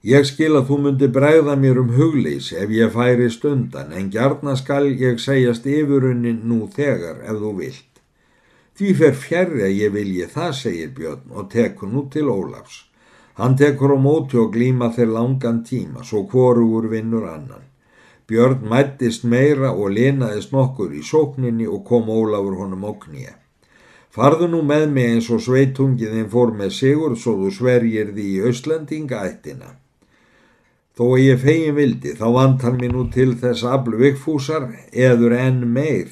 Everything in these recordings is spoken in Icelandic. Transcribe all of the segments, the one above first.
Ég skil að þú myndi bregða mér um hugleysi ef ég færi stundan en gjarna skal ég segjast yfirunni nú þegar ef þú vilt. Því fer fjærri að ég vilji það, segir Björn og tekur nú til Ólafs. Hann tekur á móti og glíma þeir langan tíma, svo hvorugur vinnur annan. Björn mættist meira og lenaðist nokkur í sókninni og kom Ólafur honum oknýja. Farðu nú með mig eins og sveitungiðin fór með sigur svo þú svergir því í Öslandinga ættina. Þó að ég fegin vildi þá vant hann mér nú til þess aflu vikfúsar eður enn meir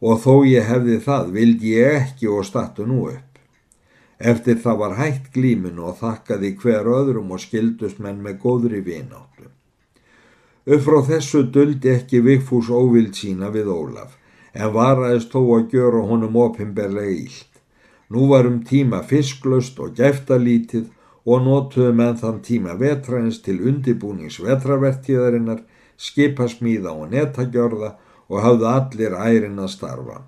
og þó ég hefði það vildi ég ekki og statu nú upp. Eftir það var hægt glíminu og þakkaði hver öðrum og skildust menn með góðri vináttu. Upp frá þessu duldi ekki vikfús óvild sína við Ólaf en varaðist þó að gjöra honum opimberlega ílt. Nú var um tíma fisklust og gæftalítið og notuðu með þann tíma vetrains til undibúnings vetravertíðarinnar, skipasmíða og netagjörða og hafðu allir ærin að starfa.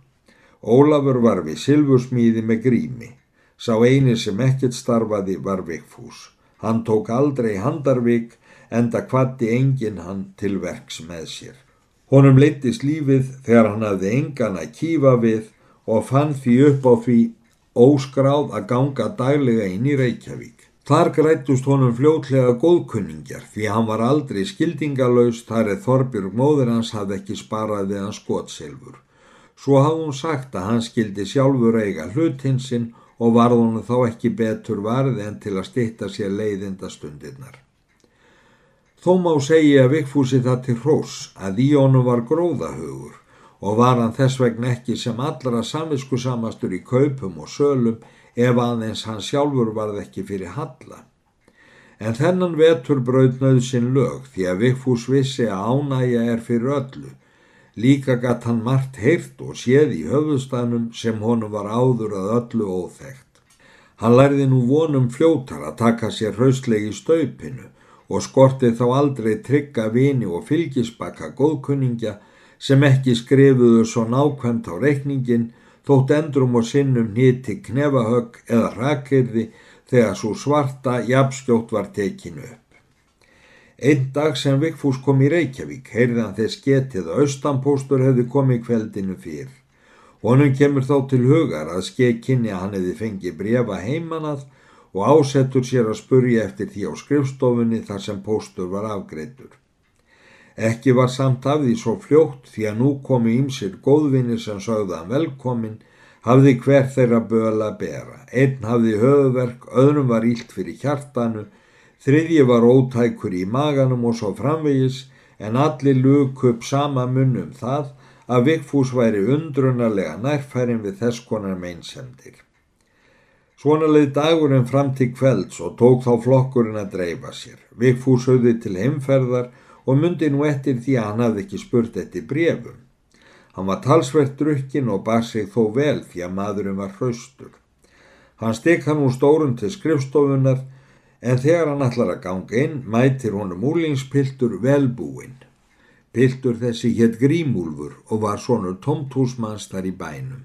Ólafur var við silfursmíði með grími. Sá eini sem ekkert starfaði var Vigfús. Hann tók aldrei handarvik enda kvatti engin hann til verks með sér. Honum leittist lífið þegar hann hafði engan að kýfa við og fann því upp á því óskráð að ganga daglega inn í Reykjavík. Þar grættust honum fljótlega góðkunningjar því hann var aldrei skildingalauðs þar eða Þorbjörg móður hans hafði ekki sparað við hans skotsilfur. Svo hafði hún sagt að hann skildi sjálfur eiga hlutinsinn og varð honum þá ekki betur varði en til að stitta sér leiðinda stundirnar. Þó má segja vikfúsi það til hrós að í honum var gróðahugur og var hann þess vegna ekki sem allra samvisku samastur í kaupum og sölum ef aðeins hann sjálfur varð ekki fyrir halla. En þennan vetur brautnaði sinn lög því að Vigfús vissi að ánægja er fyrir öllu. Líka gatt hann margt heirt og séð í höfustafnum sem honum var áður að öllu óþægt. Hann lærði nú vonum fljótar að taka sér hraustlegi staupinu og skortið þá aldrei trygga vini og fylgisbakka góðkunningja sem ekki skrifuðu svo nákvæmt á reikningin þótt endrum og sinnum nýtti knefahögg eða rakirði þegar svo svarta jafnskjótt var tekinu upp. Einn dag sem Vigfús kom í Reykjavík heyrði hann þess getið að austanpóstur hefði komið kveldinu fyrr. Honum kemur þá til hugar að skekkinni að hann hefði fengið brefa heimanað og ásettur sér að spurja eftir því á skrifstofunni þar sem póstur var afgreitur. Ekki var samt af því svo fljótt því að nú komi ímsir góðvinni sem sögða hann velkomin, hafði hver þeirra böla að bera. Einn hafði höfverk, öðrum var ílt fyrir hjartanu, þriðji var ótækur í maganum og svo framvegis en allir luk upp sama munnum það að Vigfús væri undrunarlega nærfærin við þess konar meinsendir. Svona leið dagurinn fram til kvelds og tók þá flokkurinn að dreifa sér. Vigfús höfði til heimferðar og myndi nú eftir því að hann hafði ekki spurt eftir brefum. Hann var talsvert drukkin og bar sig þó vel því að maðurinn var hraustur. Hann stekk hann úr stórun til skrifstofunar en þegar hann ætlar að ganga inn mætir honum úlingspiltur velbúinn. Piltur þessi hétt Grímúlfur og var svonur tomtúsmanns þar í bænum.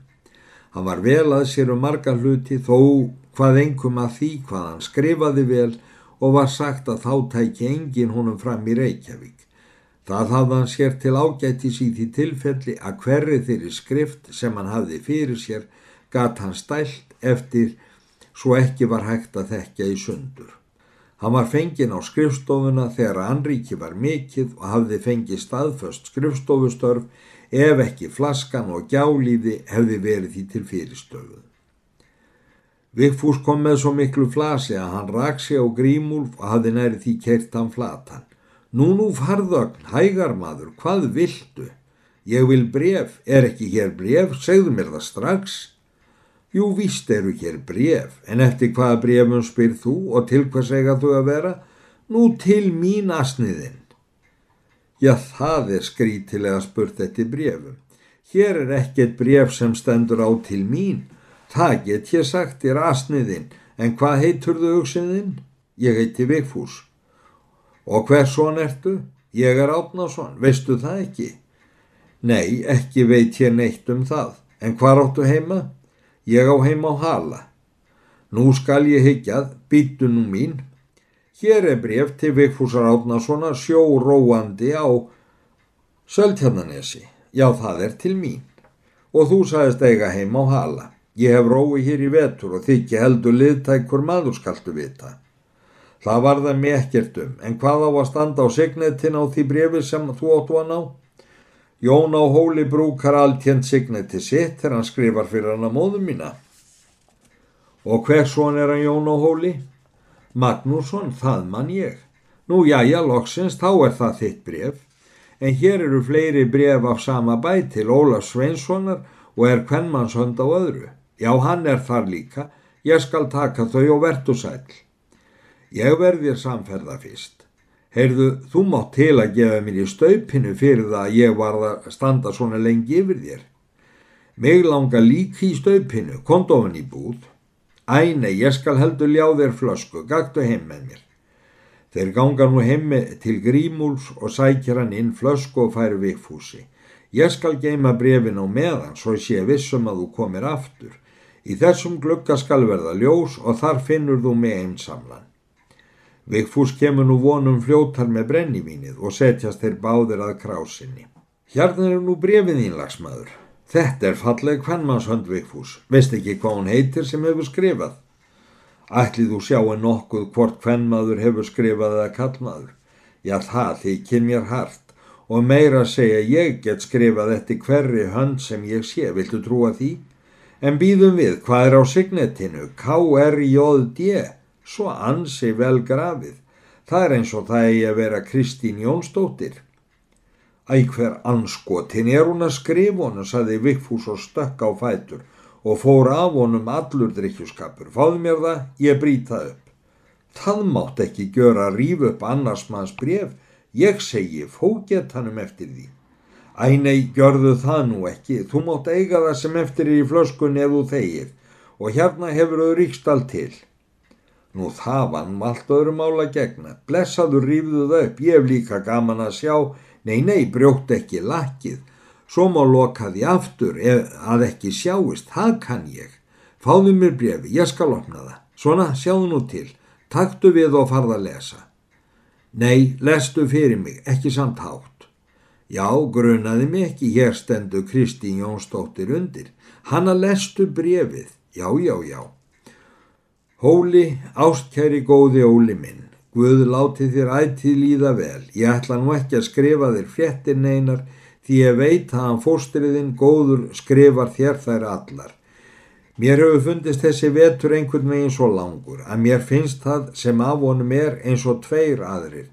Hann var vel að sér um marga hluti þó hvað engum að því hvað hann skrifaði vel og var sagt að þá tæki engin honum fram í Reykjavík. Það hafði hann sér til ágættis í því tilfelli að hverri þeirri skrift sem hann hafði fyrir sér gat hann stælt eftir svo ekki var hægt að þekka í sundur. Hann var fengin á skrifstofuna þegar Anríki var mikill og hafði fengið staðföst skrifstofustörf ef ekki flaskan og gjálíði hefði verið því til fyrirstöfuð. Vigfús kom með svo miklu flasi að hann rak sig á grímúlf og hafði næri því kert hann flatan. Nú nú farðögn, hægar maður, hvað viltu? Ég vil bref, er ekki hér bref, segðu mér það strax. Jú, víst eru hér bref, en eftir hvaða brefum spyr þú og til hvað segja þú að vera? Nú til mín asniðinn. Já, það er skrítilega spurt eftir brefum. Hér er ekkert bref sem stendur á til mín Það get ég sagt þér asniðinn, en hvað heitur þú hugsinðinn? Ég heiti Vigfús. Og hver svon ertu? Ég er Átnásson, veistu það ekki? Nei, ekki veit ég neitt um það. En hvað áttu heima? Ég á heima á Hala. Nú skal ég higgjað, býtu nú mín. Hér er bref til Vigfúsar Átnarssona sjóróandi á Söltjarnanesi. Já, það er til mín. Og þú sagðist eiga heim á hala. Ég hef rói hér í vetur og þykki heldur liðtækur maður skaltu vita. Það var það mér ekkert um, en hvað á að standa á signetin á því brefi sem þú áttu að ná? Jón á hóli brúkar alltjent signeti sitt þegar hann skrifar fyrir hann að móðum mína. Og hver svon er hann Jón á hóli? Magnússon, það mann ég. Nú já, já, loksins, þá er það þitt bref. En hér eru fleiri bref af sama bæ til Ólaf Sveinssonar og er hvernmannshönd á öðru. Já, hann er þar líka. Ég skal taka þau og vertu sæl. Ég verðir samferða fyrst. Heyrðu, þú mátt til að gefa mér í staupinu fyrir það að ég var að standa svona lengi yfir þér. Mig langa líki í staupinu, kondofan í búð. Æ, nei, ég skal heldur ljá þér flösku, gagtu heim með mér. Þeir ganga nú heimmi til grímúls og sækir hann inn flösku og færi vikfúsi. Ég skal geima brefin á meðan svo sé vissum að þú komir aftur. Í þessum glugga skal verða ljós og þar finnur þú mig einsamlan. Vigfús kemur nú vonum fljótar með brennivínið og setjast þeir báðir að krásinni. Hérna er nú brefið þínlagsmaður. Þetta er falleg hvernmannshönd Vigfús. Veist ekki hvað hún heitir sem hefur skrifað? Ætlið þú sjáu nokkuð hvort hvernmaður hefur skrifað eða kallmaður? Já það þykir mér hart og meira segja ég get skrifað eftir hverri hönd sem ég sé. Viltu trúa því? En býðum við, hvað er á signetinu? K-R-J-D, svo ansi vel grafið. Það er eins og það eigi að vera Kristín Jónsdóttir. Ækver anskotin er hún að skrifa honum, saði Vigfús og stökk á fætur og fór af honum allur drikkjuskapur. Fáðu mér það, ég brýta upp. Það mátt ekki gjöra að rífa upp annars manns bref. Ég segi, fóget hannum eftir því. Æ nei, gjörðu það nú ekki. Þú mátt eiga það sem eftir er í flöskunni ef þú þegir og hérna hefur þau ríkstall til. Nú það var nú allt öðru mála gegna. Blessaður rífðu þau upp. Ég hef líka gaman að sjá Nei, nei, brjótt ekki lakkið. Svo má loka því aftur að ekki sjáist. Það kann ég. Fáðu mér brefi, ég skal opna það. Svona, sjáðu nú til. Taktu við og farða að lesa. Nei, lestu fyrir mig, ekki samt hátt. Já, grunaði mig ekki, hér stendu Kristín Jónsdóttir undir. Hanna lestu brefið. Já, já, já. Hóli, ástkæri góði Óli minn. Guð láti þér ættið líða vel. Ég ætla nú ekki að skrifa þér fjettir neinar því ég veit að hann fóstriðinn góður skrifar þér þær allar. Mér hefur fundist þessi vetur einhvern veginn svo langur að mér finnst það sem af honum er eins og tveir aðrir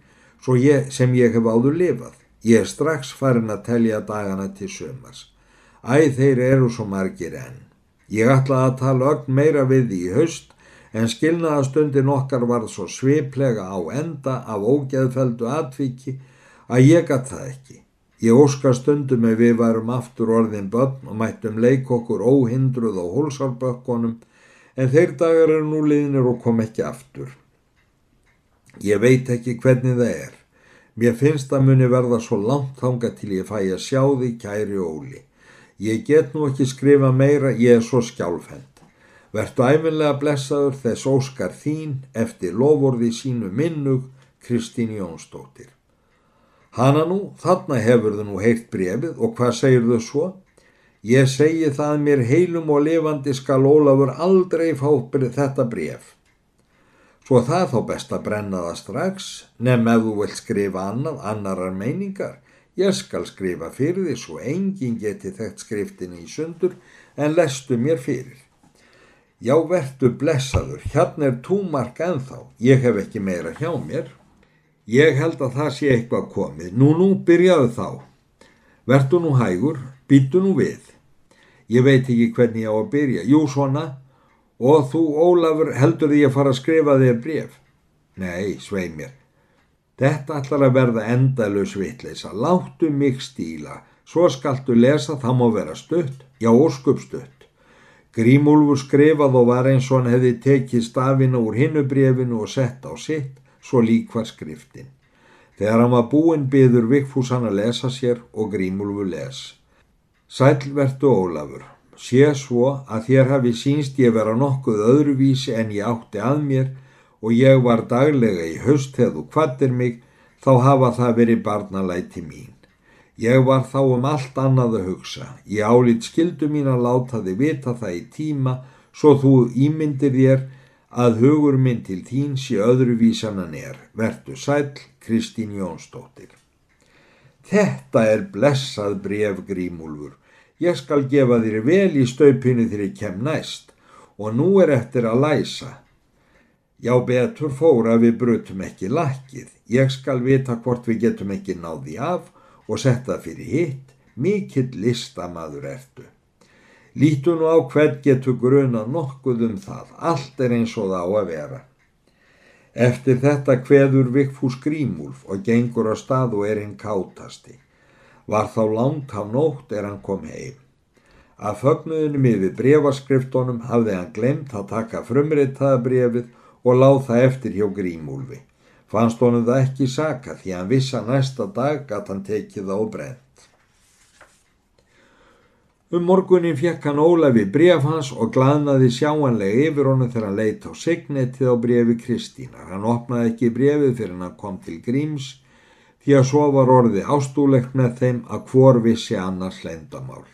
ég, sem ég hef áður lifað. Ég er strax farin að telja dagana til sömars. Æ, þeir eru svo margir enn. Ég ætla að tala ögn meira við því í haust en skilnaðastundin okkar var svo sviplega á enda af ógeðfeldu atviki að ég gatt það ekki. Ég óska stundum ef við varum aftur orðin börn og mættum leik okkur óhindruð á hólsarbökkunum en þeir dagar eru nú liðnir og kom ekki aftur. Ég veit ekki hvernig það er. Mér finnst að muni verða svo langt þanga til ég fæ að sjá því kæri óli. Ég get nú ekki skrifa meira, ég er svo skjálfend. Vertu æfinlega blessaður þess óskar þín eftir lofórði sínu minnug Kristín Jónsdóttir. Hanna nú, þarna hefur þau nú heilt brefið og hvað segir þau svo? Ég segi það mér heilum og lifandi skal Ólafur aldrei fá þetta bref. Svo það þá best að brenna það strax, nefn ef þú vilt skrifa annað, annarar meiningar. Ég skal skrifa fyrir því svo engin geti þekkt skriftinni í sundur en lestu mér fyrir. Já, vertu blessaður, hérna er túmark enþá, ég hef ekki meira hjá mér. Ég held að það sé eitthvað komið, nú nú byrjaðu þá. Vertu nú hægur, býtu nú við. Ég veit ekki hvernig ég á að byrja, jú svona, og þú Ólafur heldur því að fara að skrifa þér bref. Nei, svei mér. Þetta ætlar að verða endalus vitleisa, láttu mig stíla, svo skaltu lesa, það má vera stutt, já óskup stutt. Grímúlfur skrifað og var eins og hann hefði tekið stafina úr hinnubrefinu og sett á sitt, svo lík var skriftin. Þegar hann var búinn byður Vikfús hann að lesa sér og Grímúlfur les. Sælvertu Ólafur, sé svo að þér hafi sínst ég vera nokkuð öðruvísi en ég átti að mér og ég var daglega í höst þegar þú kvattir mig, þá hafa það verið barnalæti mín. Ég var þá um allt annað að hugsa. Ég álít skildu mín að láta þið vita það í tíma svo þú ímyndir þér að hugur minn til þín sé öðruvísan en er. Vertu sæl, Kristín Jónsdóttir. Þetta er blessað bref grímúlfur. Ég skal gefa þér vel í staupinu þegar ég kem næst og nú er eftir að læsa. Já, betur fór að við brutum ekki lakkið. Ég skal vita hvort við getum ekki náði af og setta fyrir hitt, mikill listamaður ertu. Lítu nú á hvern getur gruna nokkuð um það, allt er eins og það á að vera. Eftir þetta hveður Vigfús Grímúlf og gengur á stað og er hinn kátasti. Var þá langt á nótt er hann kom heim. Að fögnuðinum yfir brefaskriftunum hafði hann glemt að taka frumreitaða brefið og láð það eftir hjá Grímúlfi. Fannst honum það ekki saka því hann vissa næsta dag að hann tekið það og brent. Um morgunin fekk hann Ólafi bref hans og glaðnaði sjáanlega yfir honum þegar hann leitt á signetið á brefi Kristínar. Hann opnaði ekki brefið fyrir hann kom til Gríms því að svo var orðið ástúlegt með þeim að hvor vissi annars lendamál.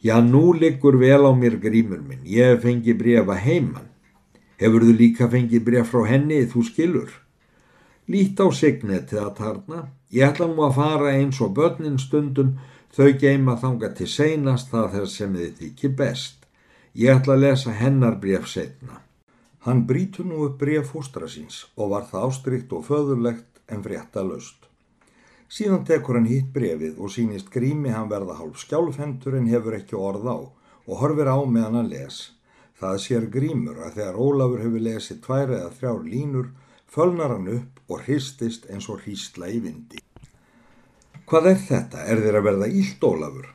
Já, nú liggur vel á mér grímur minn, ég hef fengið brefa heimann. Hefur þú líka fengið bref frá henni, þú skilur? Lít á signetið að tarna. Ég ætla nú að fara eins og börnin stundum þau geima þanga til seinast það þess sem þið þykir best. Ég ætla að lesa hennar bref setna. Hann brítur nú upp bref fóstra síns og var það ástrykt og föðurlegt en frétta löst. Síðan tekur hann hitt brefið og sínist grími hann verða hálf skjálfhendur en hefur ekki orð á og horfir á meðan hann les. Það sér grímur að þegar Ólafur hefur lesið tvær eða þrjár línur fölnar hann upp og hristist eins og hrísla í vindi. Hvað er þetta? Er þér að verða ílt, Ólafur?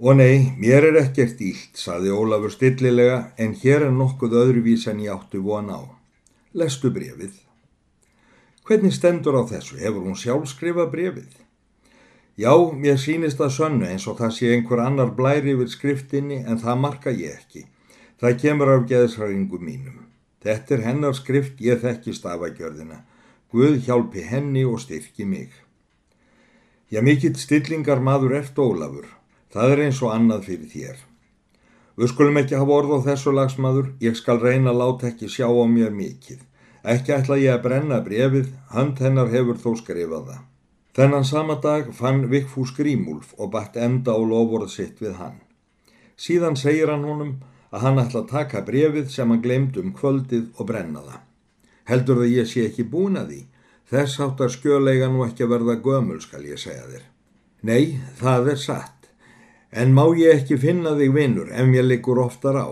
Og nei, mér er ekkert ílt, saði Ólafur stillilega, en hér er nokkuð öðruvís en ég áttu von á. Lestu brefið. Hvernig stendur á þessu? Hefur hún sjálf skrifað brefið? Já, mér sínist að sönnu eins og það sé einhver annar blæri yfir skriftinni en það marka ég ekki. Það kemur af geðsræðingum mínum. Þetta er hennar skrift, ég þekki stafagjörðina. Guð hjálpi henni og styrki mig. Já, mikill stillingar maður ert Ólafur. Það er eins og annað fyrir þér. Við skulum ekki hafa orð á þessu lagsmaður, ég skal reyna að láta ekki sjá á mér mikið. Ekki ætla ég að brenna brefið, hand hennar hefur þó skrifað það. Þennan sama dag fann Vikfús Grímúlf og bætt enda á lofórað sitt við hann. Síðan segir hann honum að hann ætla að taka brefið sem hann glemt um kvöldið og brenna það. Heldur það ég sé ekki búin að því? Þess áttar skjöleiga nú ekki að verða gömul, skal ég segja þér. Nei, það er satt. En má ég ekki finna þig vinnur ef mér liggur oftar á?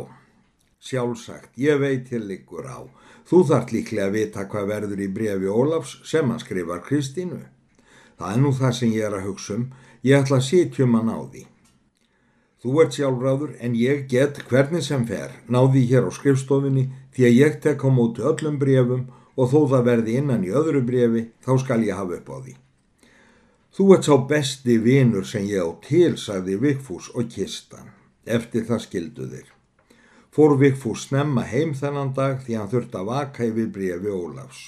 Sjálfsagt, ég veit ég liggur á. Þú þart líklega að vita hvað verður í brefi Ólafs sem hann skrifar Kristínu. Það er nú það sem ég er að hugsa um. Ég ætla að sitjum hann á því. Þú ert sjálfráður en ég get hvernig sem fer náði hér á skrifstofinni því að ég tek á móti öllum brefum og þó það verði innan í öðru brefi þá skal ég hafa upp á því. Þú ert sá besti vinur sem ég á til, sagði Vigfús og kistan. Eftir það skildu þér. Fór Vigfús snemma heim þennan dag því hann þurfti að vaka yfir brefi Ólafs.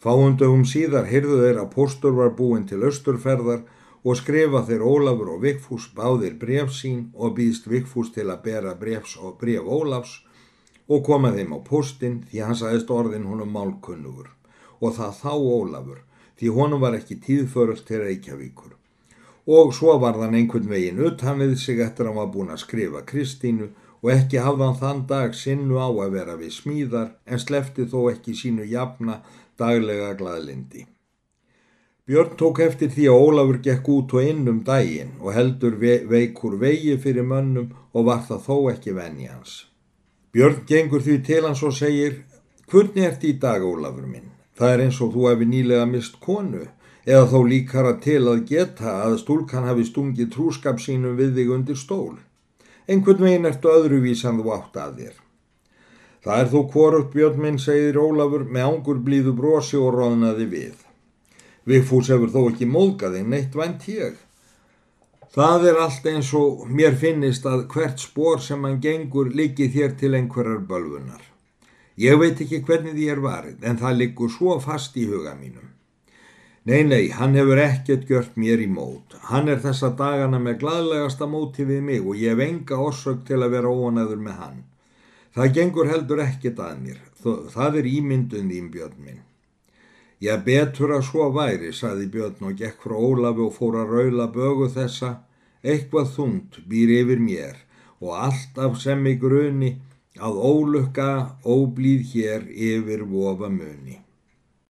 Fáundögum síðar heyrðu þeir að postur var búin til austurferðar og skrifa þeir Ólafur og Vigfús báðir bref sín og býðst Vigfús til að bera brefs og bref Ólafs og koma þeim á postin því hann sagðist orðin honum málkunnugur og það þá Ólafur því honum var ekki tíðförult til Reykjavíkur og svo var þann einhvern veginn utan við sig eftir að hann var búin að skrifa Kristínu og ekki hafði hann þann dag sinnu á að vera við smíðar en slefti þó ekki sínu jafna daglega gladlindi. Björn tók eftir því að Ólafur gekk út og inn um daginn og heldur veikur vegi fyrir mönnum og var það þó ekki venni hans. Björn gengur því til hans og segir, hvernig ert í dag Ólafur minn? Það er eins og þú hefði nýlega mist konu eða þó líkara til að geta að stúlkan hafi stungið trúskap sínum við þig undir stól. Einhvern veginn ertu öðruvísan þú átt að þér. Það er þó hvorugt Björn minn, segir Ólafur, með ángur blíðu brosi og róðnaði við. Vigfús hefur þó ekki móðgað þig neitt vænt ég. Það er allt eins og mér finnist að hvert spór sem hann gengur líki þér til einhverjar bölvunar. Ég veit ekki hvernig því er varið en það liggur svo fast í huga mínum. Nei, nei, hann hefur ekkert gjört mér í mót. Hann er þessa dagana með gladlegasta móti við mig og ég hef enga orsök til að vera óanæður með hann. Það gengur heldur ekkert að mér. Það er ímyndun þín björn minn. Já, betur að svo væri, saði björn og gekk frá Ólafi og fór að raula bögu þessa. Eitthvað þungt býr yfir mér og alltaf sem í grunni að ólukka óblíð hér yfir vofa muni.